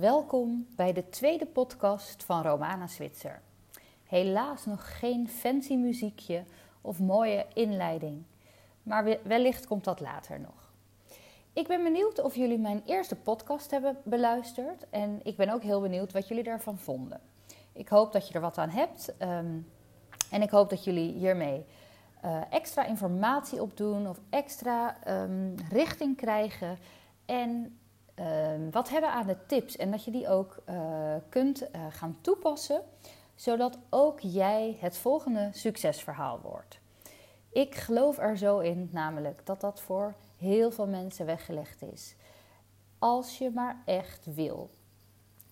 Welkom bij de tweede podcast van Romana Zwitser. Helaas nog geen fancy muziekje of mooie inleiding, maar wellicht komt dat later nog. Ik ben benieuwd of jullie mijn eerste podcast hebben beluisterd en ik ben ook heel benieuwd wat jullie daarvan vonden. Ik hoop dat je er wat aan hebt ehm, en ik hoop dat jullie hiermee uh, extra informatie opdoen of extra um, richting krijgen en Ehm, wat hebben aan de tips en dat je die ook uh, kunt uh, gaan toepassen, zodat ook jij het volgende succesverhaal wordt. Ik geloof er zo in, namelijk dat dat voor heel veel mensen weggelegd is. Als je maar echt wil.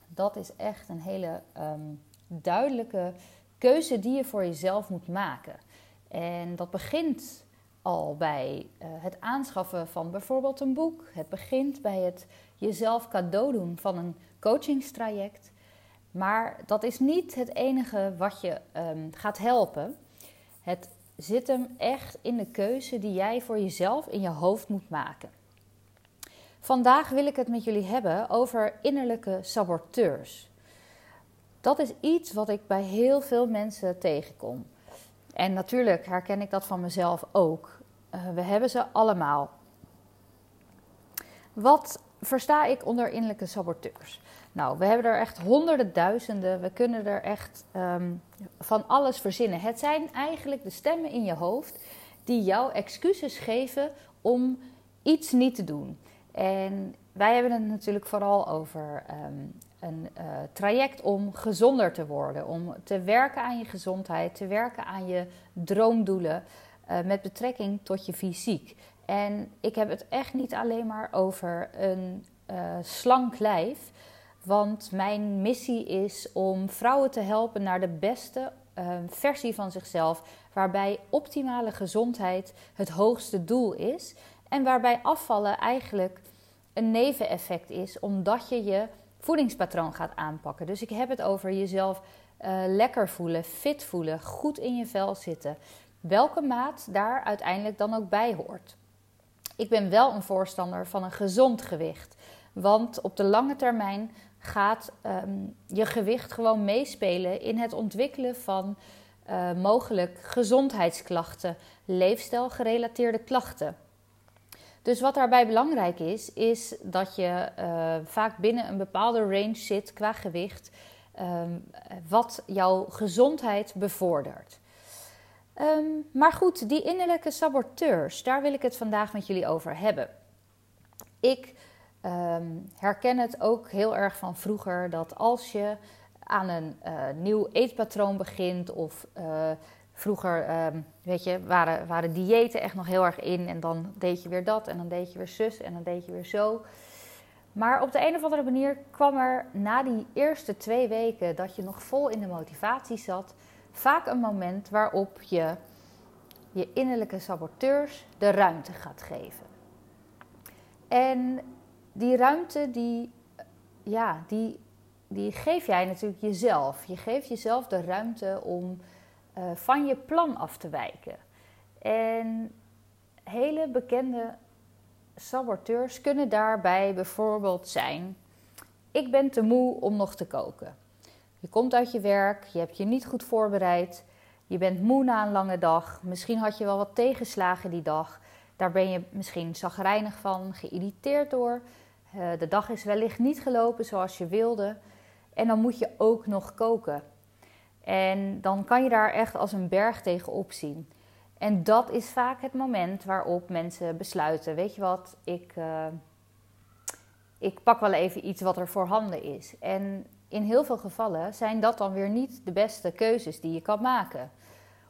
Dat is echt een hele um, duidelijke keuze die je voor jezelf moet maken. En dat begint al bij uh, het aanschaffen van bijvoorbeeld een boek. Het begint bij het jezelf cadeau doen van een coachingstraject. Maar dat is niet het enige wat je um, gaat helpen. Het zit hem echt in de keuze die jij voor jezelf in je hoofd moet maken. Vandaag wil ik het met jullie hebben over innerlijke saboteurs. Dat is iets wat ik bij heel veel mensen tegenkom. En natuurlijk herken ik dat van mezelf ook. Uh, we hebben ze allemaal. Wat versta ik onder innerlijke saboteurs? Nou, we hebben er echt honderden duizenden. We kunnen er echt um, van alles verzinnen. Het zijn eigenlijk de stemmen in je hoofd die jou excuses geven om iets niet te doen. En wij hebben het natuurlijk vooral over um, een uh, traject om gezonder te worden, om te werken aan je gezondheid, te werken aan je droomdoelen uh, met betrekking tot je fysiek. En ik heb het echt niet alleen maar over een uh, slank lijf. Want mijn missie is om vrouwen te helpen naar de beste uh, versie van zichzelf. Waarbij optimale gezondheid het hoogste doel is. En waarbij afvallen eigenlijk een neveneffect is, omdat je je voedingspatroon gaat aanpakken. Dus ik heb het over jezelf uh, lekker voelen, fit voelen, goed in je vel zitten. Welke maat daar uiteindelijk dan ook bij hoort. Ik ben wel een voorstander van een gezond gewicht. Want op de lange termijn gaat um, je gewicht gewoon meespelen in het ontwikkelen van uh, mogelijk gezondheidsklachten, leefstijlgerelateerde klachten. Dus wat daarbij belangrijk is, is dat je uh, vaak binnen een bepaalde range zit qua gewicht, um, wat jouw gezondheid bevordert. Um, maar goed, die innerlijke saboteurs, daar wil ik het vandaag met jullie over hebben. Ik um, herken het ook heel erg van vroeger dat als je aan een uh, nieuw eetpatroon begint of uh, vroeger, um, weet je, waren, waren diëten echt nog heel erg in en dan deed je weer dat en dan deed je weer zus en dan deed je weer zo. Maar op de een of andere manier kwam er na die eerste twee weken dat je nog vol in de motivatie zat, vaak een moment waarop je je innerlijke saboteurs de ruimte gaat geven. En die ruimte, die, ja, die, die geef jij natuurlijk jezelf. Je geeft jezelf de ruimte om uh, van je plan af te wijken. En hele bekende saboteurs kunnen daarbij bijvoorbeeld zijn: ik ben te moe om nog te koken. Je komt uit je werk, je hebt je niet goed voorbereid, je bent moe na een lange dag, misschien had je wel wat tegenslagen die dag. Daar ben je misschien zagrijnig van, geïrriteerd door. Uh, de dag is wellicht niet gelopen zoals je wilde. En dan moet je ook nog koken. En dan kan je daar echt als een berg tegenop zien. En dat is vaak het moment waarop mensen besluiten: weet je wat, ik, uh, ik pak wel even iets wat er voorhanden is. En in heel veel gevallen zijn dat dan weer niet de beste keuzes die je kan maken.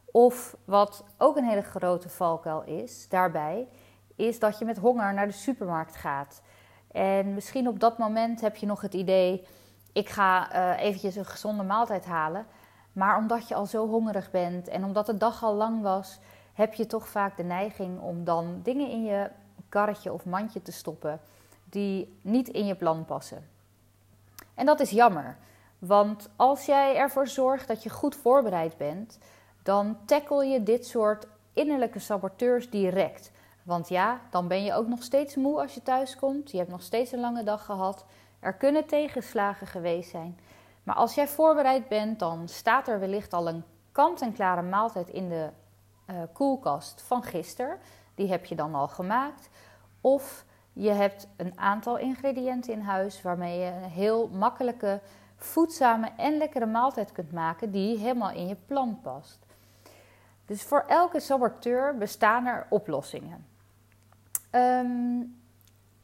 Of wat ook een hele grote valkuil is daarbij, is dat je met honger naar de supermarkt gaat. En misschien op dat moment heb je nog het idee: ik ga uh, eventjes een gezonde maaltijd halen. Maar omdat je al zo hongerig bent en omdat de dag al lang was, heb je toch vaak de neiging om dan dingen in je karretje of mandje te stoppen die niet in je plan passen. En dat is jammer, want als jij ervoor zorgt dat je goed voorbereid bent, dan tackle je dit soort innerlijke saboteurs direct. Want ja, dan ben je ook nog steeds moe als je thuis komt. Je hebt nog steeds een lange dag gehad. Er kunnen tegenslagen geweest zijn. Maar als jij voorbereid bent, dan staat er wellicht al een kant-en-klare maaltijd in de uh, koelkast van gisteren. Die heb je dan al gemaakt. Of je hebt een aantal ingrediënten in huis waarmee je een heel makkelijke, voedzame en lekkere maaltijd kunt maken die helemaal in je plan past. Dus voor elke saboteur bestaan er oplossingen. Ehm,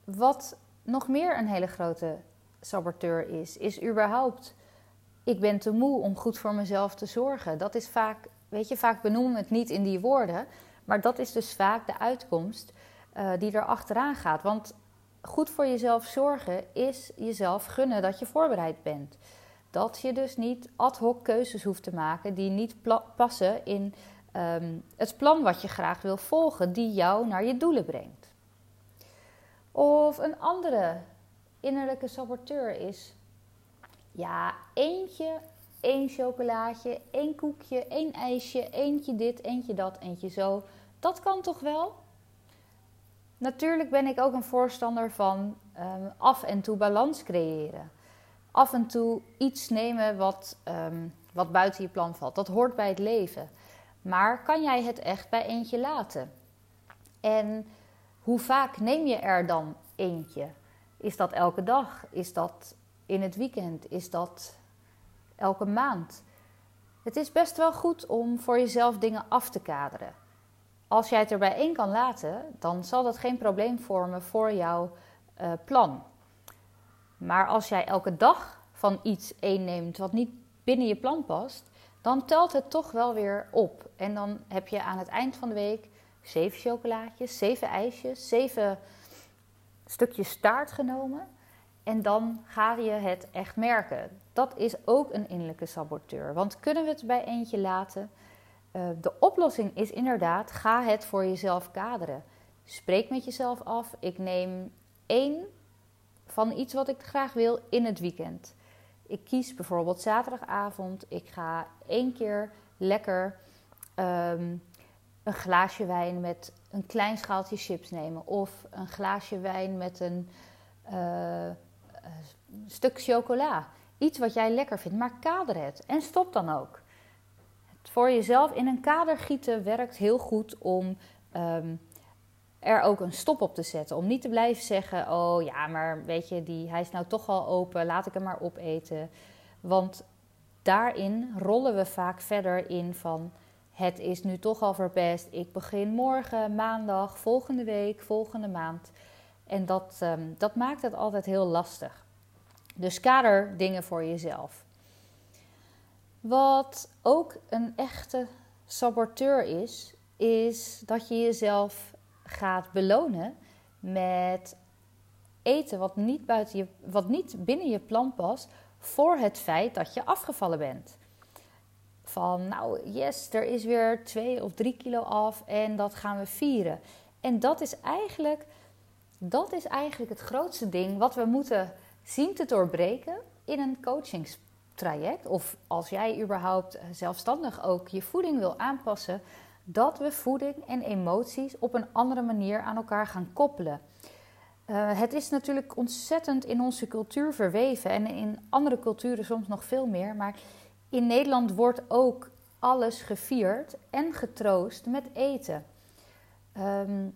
wat nog meer een hele grote saboteur is, is überhaupt: ik ben te moe om goed voor mezelf te zorgen. Dat is vaak, weet je, vaak benoemen we het niet in die woorden, maar dat is dus vaak de uitkomst uh, die er achteraan gaat. Want goed voor jezelf zorgen is jezelf gunnen dat je voorbereid bent. Dat je dus niet ad hoc keuzes hoeft te maken die niet passen in Ehm, het plan wat je graag wil volgen, die jou naar je doelen brengt. Of een andere innerlijke saboteur is, ja, eentje, één chocolaatje, één koekje, één ijsje, eentje dit, eentje dat, eentje zo. Dat kan toch wel? Natuurlijk ben ik ook een voorstander van ehm, af en toe balans creëren. Af en toe iets nemen wat, ehm, wat buiten je plan valt. Dat hoort bij het leven. Maar kan jij het echt bij eentje laten? En hoe vaak neem je er dan eentje? Is dat elke dag? Is dat in het weekend? Is dat elke maand? Het is best wel goed om voor jezelf dingen af te kaderen. Als jij het er bij één kan laten, dan zal dat geen probleem vormen voor jouw uh, plan. Maar als jij elke dag van iets één neemt wat niet binnen je plan past, dan telt het toch wel weer op. En dan heb je aan het eind van de week zeven chocolaatjes, zeven ijsjes, zeven stukjes staart genomen. En dan ga je het echt merken. Dat is ook een innerlijke saboteur. Want kunnen we het bij eentje laten? Uh, de oplossing is inderdaad: ga het voor jezelf kaderen. Spreek met jezelf af. Ik neem één van iets wat ik graag wil in het weekend. Ik kies bijvoorbeeld zaterdagavond. Ik ga één keer lekker ehm, een glaasje wijn met een klein schaaltje chips nemen. Of een glaasje wijn met een uh, stuk chocola. Iets wat jij lekker vindt, maar kader het. En stop dan ook. Voor jezelf in een kader gieten werkt heel goed om ehm, er ook een stop op te zetten. Om niet te blijven zeggen: Oh ja, maar weet je, die, hij is nou toch al open, laat ik hem maar opeten. Want daarin rollen we vaak verder in van: Het is nu toch al verpest. Ik begin morgen, maandag, volgende week, volgende maand. En dat, ehm, dat maakt het altijd heel lastig. Dus kader dingen voor jezelf. Wat ook een echte saboteur is, is dat je jezelf gaat belonen met eten wat niet, buiten je, wat niet binnen je plan past voor het feit dat je afgevallen bent. Van nou, yes, er is weer twee of drie kilo af en dat gaan we vieren. En dat is eigenlijk, dat is eigenlijk het grootste ding wat we moeten zien te doorbreken in een coachingstraject. Of als jij überhaupt zelfstandig ook je voeding wil aanpassen dat we voeding en emoties op een andere manier aan elkaar gaan koppelen. Uh, het is natuurlijk ontzettend in onze cultuur verweven en in andere culturen soms nog veel meer. Maar in Nederland wordt ook alles gevierd en getroost met eten. Um,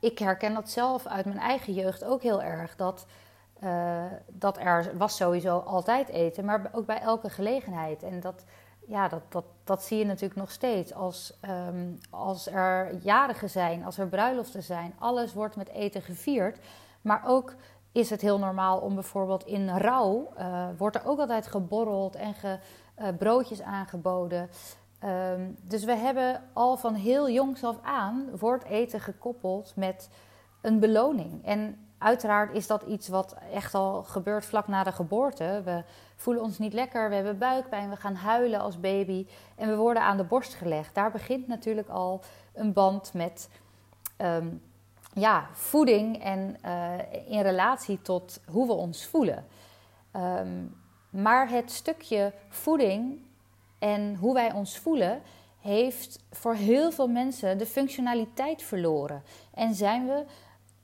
ik herken dat zelf uit mijn eigen jeugd ook heel erg. Dat, uh, dat er was sowieso altijd eten, maar ook bij elke gelegenheid. En dat ja, dat, dat, dat zie je natuurlijk nog steeds. Als, ehm, als er jarigen zijn, als er bruiloften zijn, alles wordt met eten gevierd. Maar ook is het heel normaal om bijvoorbeeld in rouw, uh, wordt er ook altijd geborreld en ge, uh, broodjes aangeboden. Um, dus we hebben al van heel jongs af aan, wordt eten gekoppeld met een beloning. En Uiteraard is dat iets wat echt al gebeurt vlak na de geboorte. We voelen ons niet lekker, we hebben buikpijn, we gaan huilen als baby en we worden aan de borst gelegd. Daar begint natuurlijk al een band met ehm, ja, voeding en uh, in relatie tot hoe we ons voelen. Um, maar het stukje voeding en hoe wij ons voelen heeft voor heel veel mensen de functionaliteit verloren. En zijn we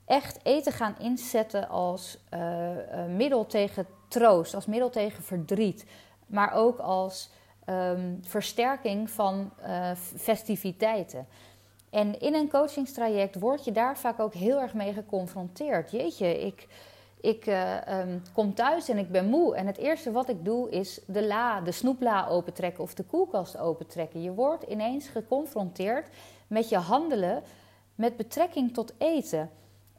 echt eten gaan inzetten als uh, middel tegen troost, als middel tegen verdriet, maar ook als um, versterking van uh, festiviteiten. En in een coachingstraject word je daar vaak ook heel erg mee geconfronteerd. Jeetje, ik, ik um, kom thuis en ik ben moe. En het eerste wat ik doe is de la, de snoepla opentrekken of de koelkast opentrekken. Je wordt ineens geconfronteerd met je handelen met betrekking tot eten.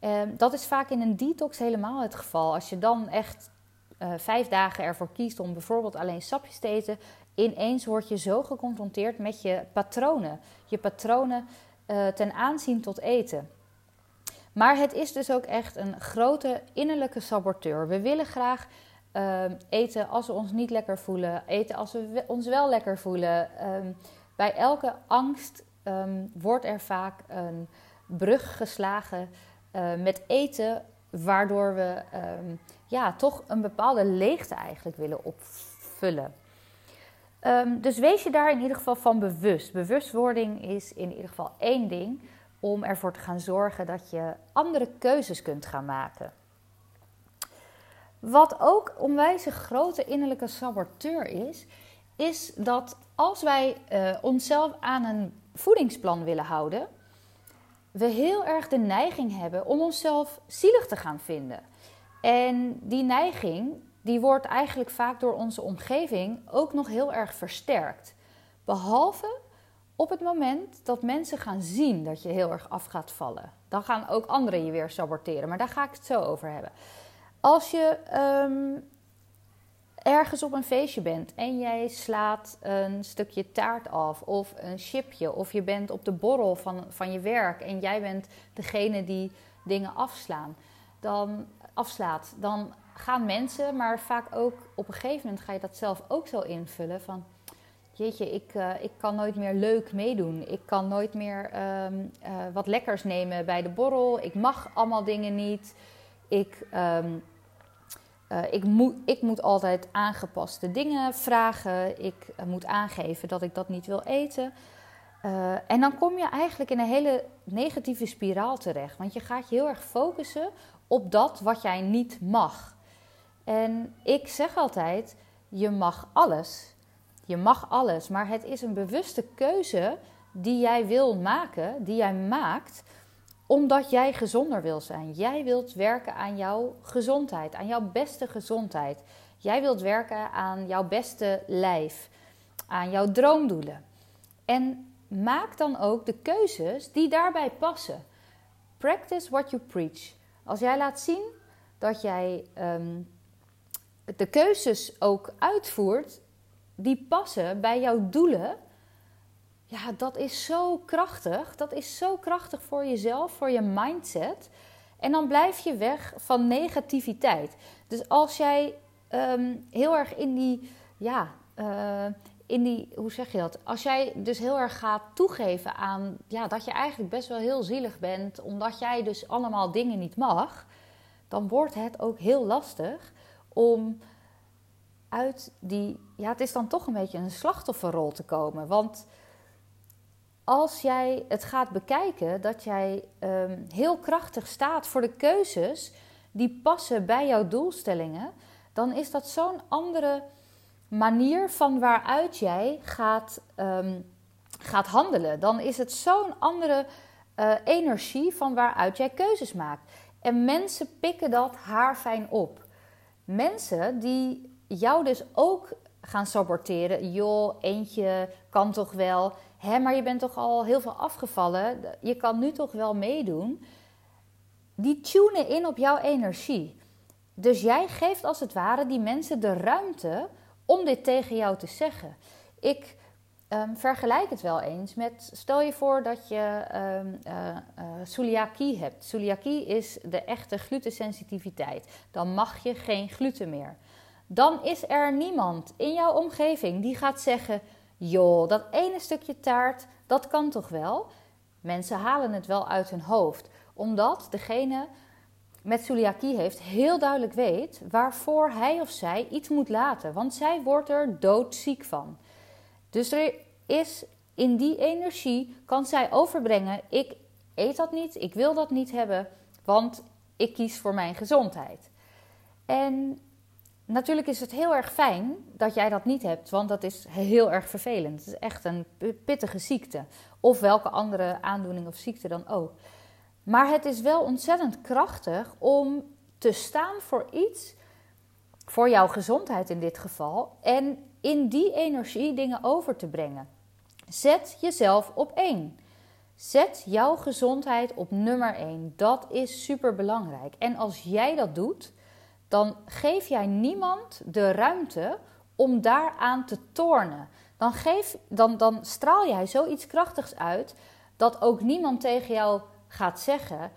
Uh, dat is vaak in een detox helemaal het geval. Als je dan echt uh, vijf dagen ervoor kiest om bijvoorbeeld alleen sapjes te eten, ineens word je zo geconfronteerd met je patronen. Je patronen uh, ten aanzien tot eten. Maar het is dus ook echt een grote innerlijke saboteur. We willen graag uh, eten als we ons niet lekker voelen, eten als we ons wel lekker voelen. Um, bij elke angst wordt er vaak een brug geslagen uh, met eten, waardoor we um, ja, toch een bepaalde leegte eigenlijk willen opvullen. Um, dus wees je daar in ieder geval van bewust. Bewustwording is in ieder geval één ding om ervoor te gaan zorgen dat je andere keuzes kunt gaan maken. Wat ook onwijs een grote innerlijke saboteur is, is dat als wij uh, onszelf aan een voedingsplan willen houden, we heel erg de neiging hebben om onszelf zielig te gaan vinden. En die neiging die wordt eigenlijk vaak door onze omgeving ook nog heel erg versterkt. Behalve op het moment dat mensen gaan zien dat je heel erg af gaat vallen. Dan gaan ook anderen je weer saboteren, maar daar ga ik het zo over hebben. Als je um, ergens op een feestje bent en jij slaat een stukje taart af of een chipje, of je bent op de borrel van, van je werk en jij bent degene die dingen afslaan, dan, afslaat, dan gaan mensen, maar vaak ook op een gegeven moment ga je dat zelf ook zo invullen van jeetje, ik, uh, ik kan nooit meer leuk meedoen. Ik kan nooit meer um, uh, wat lekkers nemen bij de borrel. Ik mag allemaal dingen niet. Ik, um, uh, ik, moet, ik moet altijd aangepaste dingen vragen. Ik moet aangeven dat ik dat niet wil eten. en dan kom je eigenlijk in een hele negatieve spiraal terecht. Want je gaat je heel erg focussen op dat wat jij niet mag. En ik zeg altijd: je mag alles. Je mag alles, maar het is een bewuste keuze die jij wil maken, die jij maakt, omdat jij gezonder wil zijn. Jij wilt werken aan jouw gezondheid, aan jouw beste gezondheid. Jij wilt werken aan jouw beste lijf, aan jouw droomdoelen. En maak dan ook de keuzes die daarbij passen. Practice what you preach. Als jij laat zien dat jij um, de keuzes ook uitvoert die passen bij jouw doelen. Ja, dat is zo krachtig. Dat is zo krachtig voor jezelf, voor je mindset. En dan blijf je weg van negativiteit. Dus als jij um, heel erg in die, ja, uh, in die, hoe zeg je dat? Als jij dus heel erg gaat toegeven aan ja, dat je eigenlijk best wel heel zielig bent, omdat jij dus allemaal dingen niet mag, dan wordt het ook heel lastig om uit die, ja, het is dan toch een beetje een slachtofferrol te komen. Want als jij het gaat bekijken dat jij um, heel krachtig staat voor de keuzes die passen bij jouw doelstellingen, dan is dat zo'n andere manier van waaruit jij gaat, um, gaat handelen. Dan is het zo'n andere uh, energie van waaruit jij keuzes maakt. En mensen pikken dat haarfijn op. Mensen die jou dus ook gaan saboteren. Joh, eentje kan toch wel. Hè, maar je bent toch al heel veel afgevallen. Je kan nu toch wel meedoen. Die tunen in op jouw energie. Dus jij geeft als het ware die mensen de ruimte om dit tegen jou te zeggen. Ik um, vergelijk het wel eens met, stel je voor dat je um, celiakie hebt. Celiakie is de echte glutensensitiviteit. Dan mag je geen gluten meer dan is er niemand in jouw omgeving die gaat zeggen: joh, dat ene stukje taart, dat kan toch wel? Mensen halen het wel uit hun hoofd, omdat degene met celiakie heeft heel duidelijk weet waarvoor hij of zij iets moet laten, want zij wordt er doodziek van. Dus er is in die energie kan zij overbrengen: ik eet dat niet, ik wil dat niet hebben. Want ik kies voor mijn gezondheid. En natuurlijk is het heel erg fijn dat jij dat niet hebt, want dat is heel erg vervelend. Het is echt een pittige ziekte. Of welke andere aandoening of ziekte dan ook. Maar het is wel ontzettend krachtig om te staan voor iets, voor jouw gezondheid in dit geval, en in die energie dingen over te brengen. Zet jezelf op één. Zet jouw gezondheid op nummer één. Dat is super belangrijk. En als jij dat doet, dan geef jij niemand de ruimte om daaraan te tornen. Dan, geef, dan, dan straal jij zoiets krachtigs uit dat ook niemand tegen jou gaat zeggen,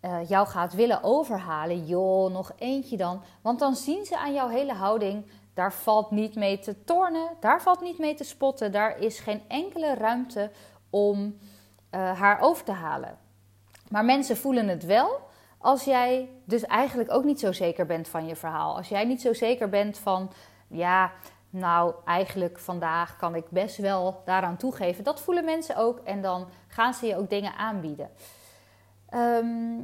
uh, jou gaat willen overhalen. Joh, nog eentje dan. Want dan zien ze aan jouw hele houding, daar valt niet mee te tornen, daar valt niet mee te spotten, daar is geen enkele ruimte om uh, haar over te halen. Maar mensen voelen het wel als jij dus eigenlijk ook niet zo zeker bent van je verhaal. Als jij niet zo zeker bent van, ja, nou eigenlijk vandaag kan ik best wel daaraan toegeven. Dat voelen mensen ook en dan gaan ze je ook dingen aanbieden. Ehm,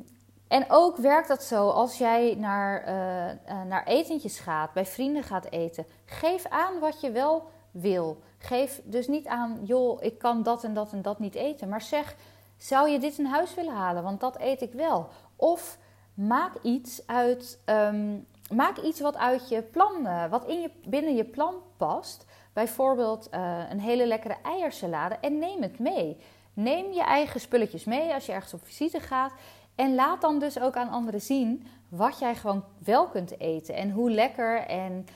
en ook werkt dat zo als jij naar, uh, naar etentjes gaat, bij vrienden gaat eten. Geef aan wat je wel wil. Geef dus niet aan, joh, ik kan dat en dat en dat niet eten. Maar zeg, zou je dit in huis willen halen? Want dat eet ik wel. Of maak iets uit, ehm, maak iets wat uit je plan, wat in je, binnen je plan past. Bijvoorbeeld uh, een hele lekkere eiersalade en neem het mee. Neem je eigen spulletjes mee als je ergens op visite gaat. En laat dan dus ook aan anderen zien wat jij gewoon wel kunt eten. En hoe lekker en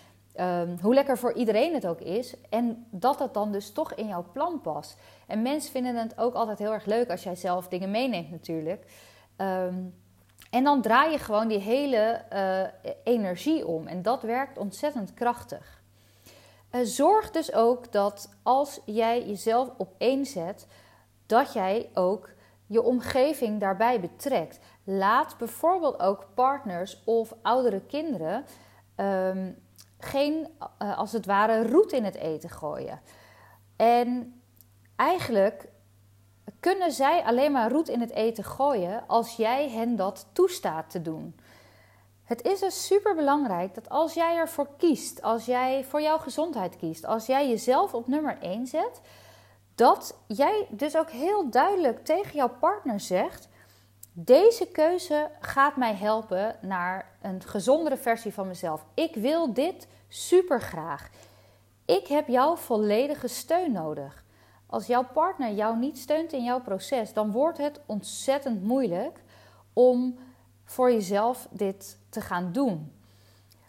um, hoe lekker voor iedereen het ook is. En dat het dan dus toch in jouw plan past. En mensen vinden het ook altijd heel erg leuk als jij zelf dingen meeneemt natuurlijk. Um, en dan draai je gewoon die hele uh, energie om. En dat werkt ontzettend krachtig. Uh, zorg dus ook dat als jij jezelf op één zet, dat jij ook je omgeving daarbij betrekt. Laat bijvoorbeeld ook partners of oudere kinderen um, geen, uh, als het ware, roet in het eten gooien. En eigenlijk kunnen zij alleen maar roet in het eten gooien als jij hen dat toestaat te doen. Het is dus super belangrijk dat als jij ervoor kiest, als jij voor jouw gezondheid kiest, als jij jezelf op nummer 1 zet, dat jij dus ook heel duidelijk tegen jouw partner zegt: deze keuze gaat mij helpen naar een gezondere versie van mezelf. Ik wil dit super graag. Ik heb jouw volledige steun nodig. Als jouw partner jou niet steunt in jouw proces, dan wordt het ontzettend moeilijk om voor jezelf dit te gaan doen.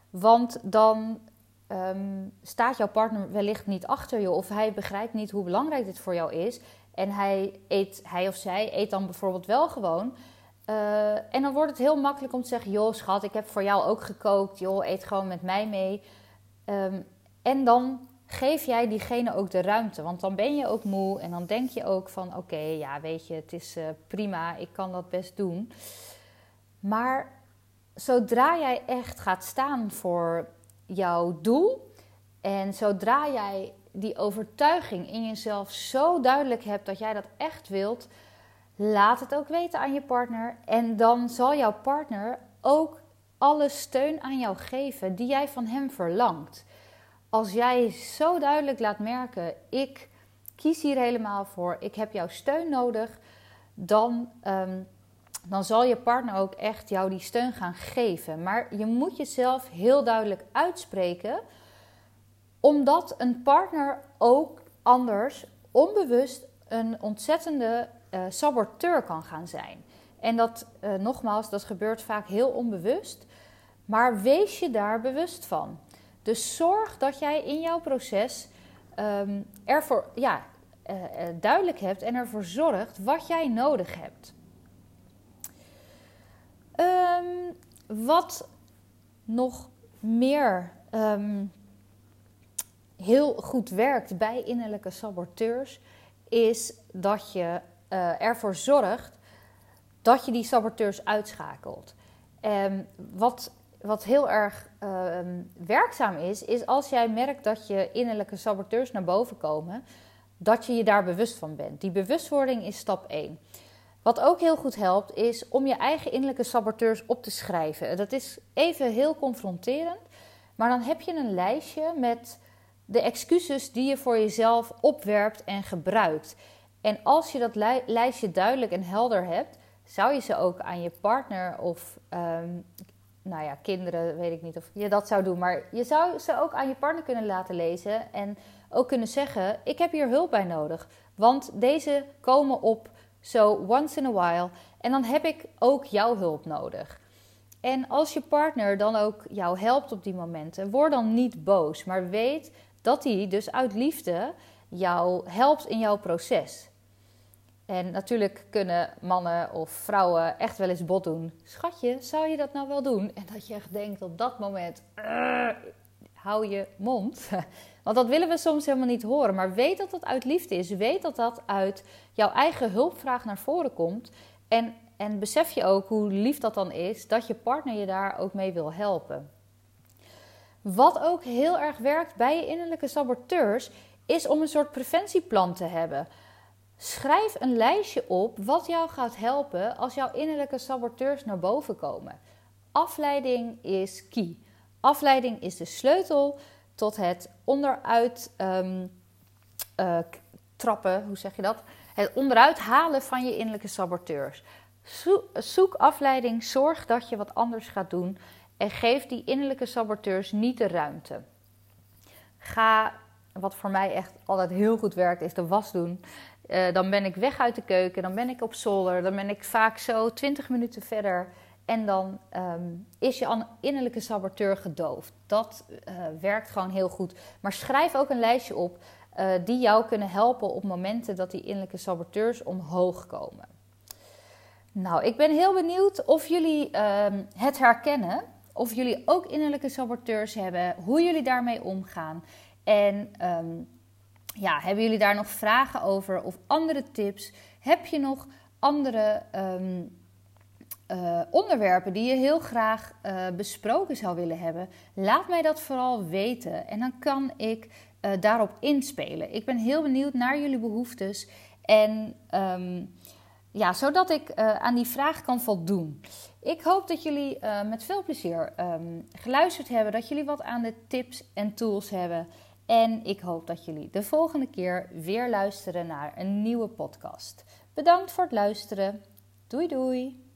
Want dan um, staat jouw partner wellicht niet achter je of hij begrijpt niet hoe belangrijk dit voor jou is. En hij, eet, hij of zij eet dan bijvoorbeeld wel gewoon. Uh, en dan wordt het heel makkelijk om te zeggen: Joh, schat, ik heb voor jou ook gekookt. Joh, eet gewoon met mij mee. Um, en dan geef jij diegene ook de ruimte. Want dan ben je ook moe en dan denk je ook van oké, ja weet je, het is uh, prima, ik kan dat best doen. Maar zodra jij echt gaat staan voor jouw doel en zodra jij die overtuiging in jezelf zo duidelijk hebt dat jij dat echt wilt, laat het ook weten aan je partner. En dan zal jouw partner ook alle steun aan jou geven die jij van hem verlangt als jij zo duidelijk laat merken, ik kies hier helemaal voor, ik heb jouw steun nodig, dan, ehm, dan zal je partner ook echt jou die steun gaan geven. Maar je moet jezelf heel duidelijk uitspreken, omdat een partner ook anders onbewust een ontzettende uh, saboteur kan gaan zijn. En dat, uh, nogmaals, dat gebeurt vaak heel onbewust. Maar wees je daar bewust van. Dus zorg dat jij in jouw proces um, ervoor ja, uh, duidelijk hebt en ervoor zorgt wat jij nodig hebt. Um, wat nog meer um, heel goed werkt bij innerlijke saboteurs, is dat je uh, ervoor zorgt dat je die saboteurs uitschakelt. Um, wat wat heel erg uh, werkzaam is, is als jij merkt dat je innerlijke saboteurs naar boven komen, dat je je daar bewust van bent. Die bewustwording is stap 1. Wat ook heel goed helpt, is om je eigen innerlijke saboteurs op te schrijven. Dat is even heel confronterend, maar dan heb je een lijstje met de excuses die je voor jezelf opwerpt en gebruikt. En als je dat lijstje duidelijk en helder hebt, zou je ze ook aan je partner of ehm, nou ja, kinderen, weet ik niet of je dat zou doen, maar je zou ze ook aan je partner kunnen laten lezen en ook kunnen zeggen: Ik heb hier hulp bij nodig. Want deze komen op zo once in a while en dan heb ik ook jouw hulp nodig. En als je partner dan ook jou helpt op die momenten, word dan niet boos, maar weet dat hij dus uit liefde jou helpt in jouw proces. En natuurlijk kunnen mannen of vrouwen echt wel eens bot doen. Schatje, zou je dat nou wel doen? En dat je echt denkt op dat moment, hou je mond. Want dat willen we soms helemaal niet horen. Maar weet dat dat uit liefde is. Weet dat dat uit jouw eigen hulpvraag naar voren komt. En, en besef je ook hoe lief dat dan is, dat je partner je daar ook mee wil helpen. Wat ook heel erg werkt bij je innerlijke saboteurs, is om een soort preventieplan te hebben. Schrijf een lijstje op wat jou gaat helpen als jouw innerlijke saboteurs naar boven komen. Afleiding is key. Afleiding is de sleutel tot het onderuit um, trappen, hoe zeg je dat? Het onderuit halen van je innerlijke saboteurs. Zoek afleiding, zorg dat je wat anders gaat doen en geef die innerlijke saboteurs niet de ruimte. Ga, wat voor mij echt altijd heel goed werkt, is de was doen. Uh, dan ben ik weg uit de keuken, dan ben ik op zolder, dan ben ik vaak zo 20 minuten verder. En dan um, is je innerlijke saboteur gedoofd. Dat uh, werkt gewoon heel goed. Maar schrijf ook een lijstje op uh, die jou kunnen helpen op momenten dat die innerlijke saboteurs omhoog komen. Nou, ik ben heel benieuwd of jullie uh, het herkennen. Of jullie ook innerlijke saboteurs hebben. Hoe jullie daarmee omgaan. En um, ja, hebben jullie daar nog vragen over of andere tips? Heb je nog andere um, uh, onderwerpen die je heel graag uh, besproken zou willen hebben? Laat mij dat vooral weten en dan kan ik uh, daarop inspelen. Ik ben heel benieuwd naar jullie behoeftes en um, ja, zodat ik aan die vraag kan voldoen. Ik hoop dat jullie met veel plezier um, geluisterd hebben, dat jullie wat aan de tips en tools hebben. En ik hoop dat jullie de volgende keer weer luisteren naar een nieuwe podcast. Bedankt voor het luisteren. Doei doei!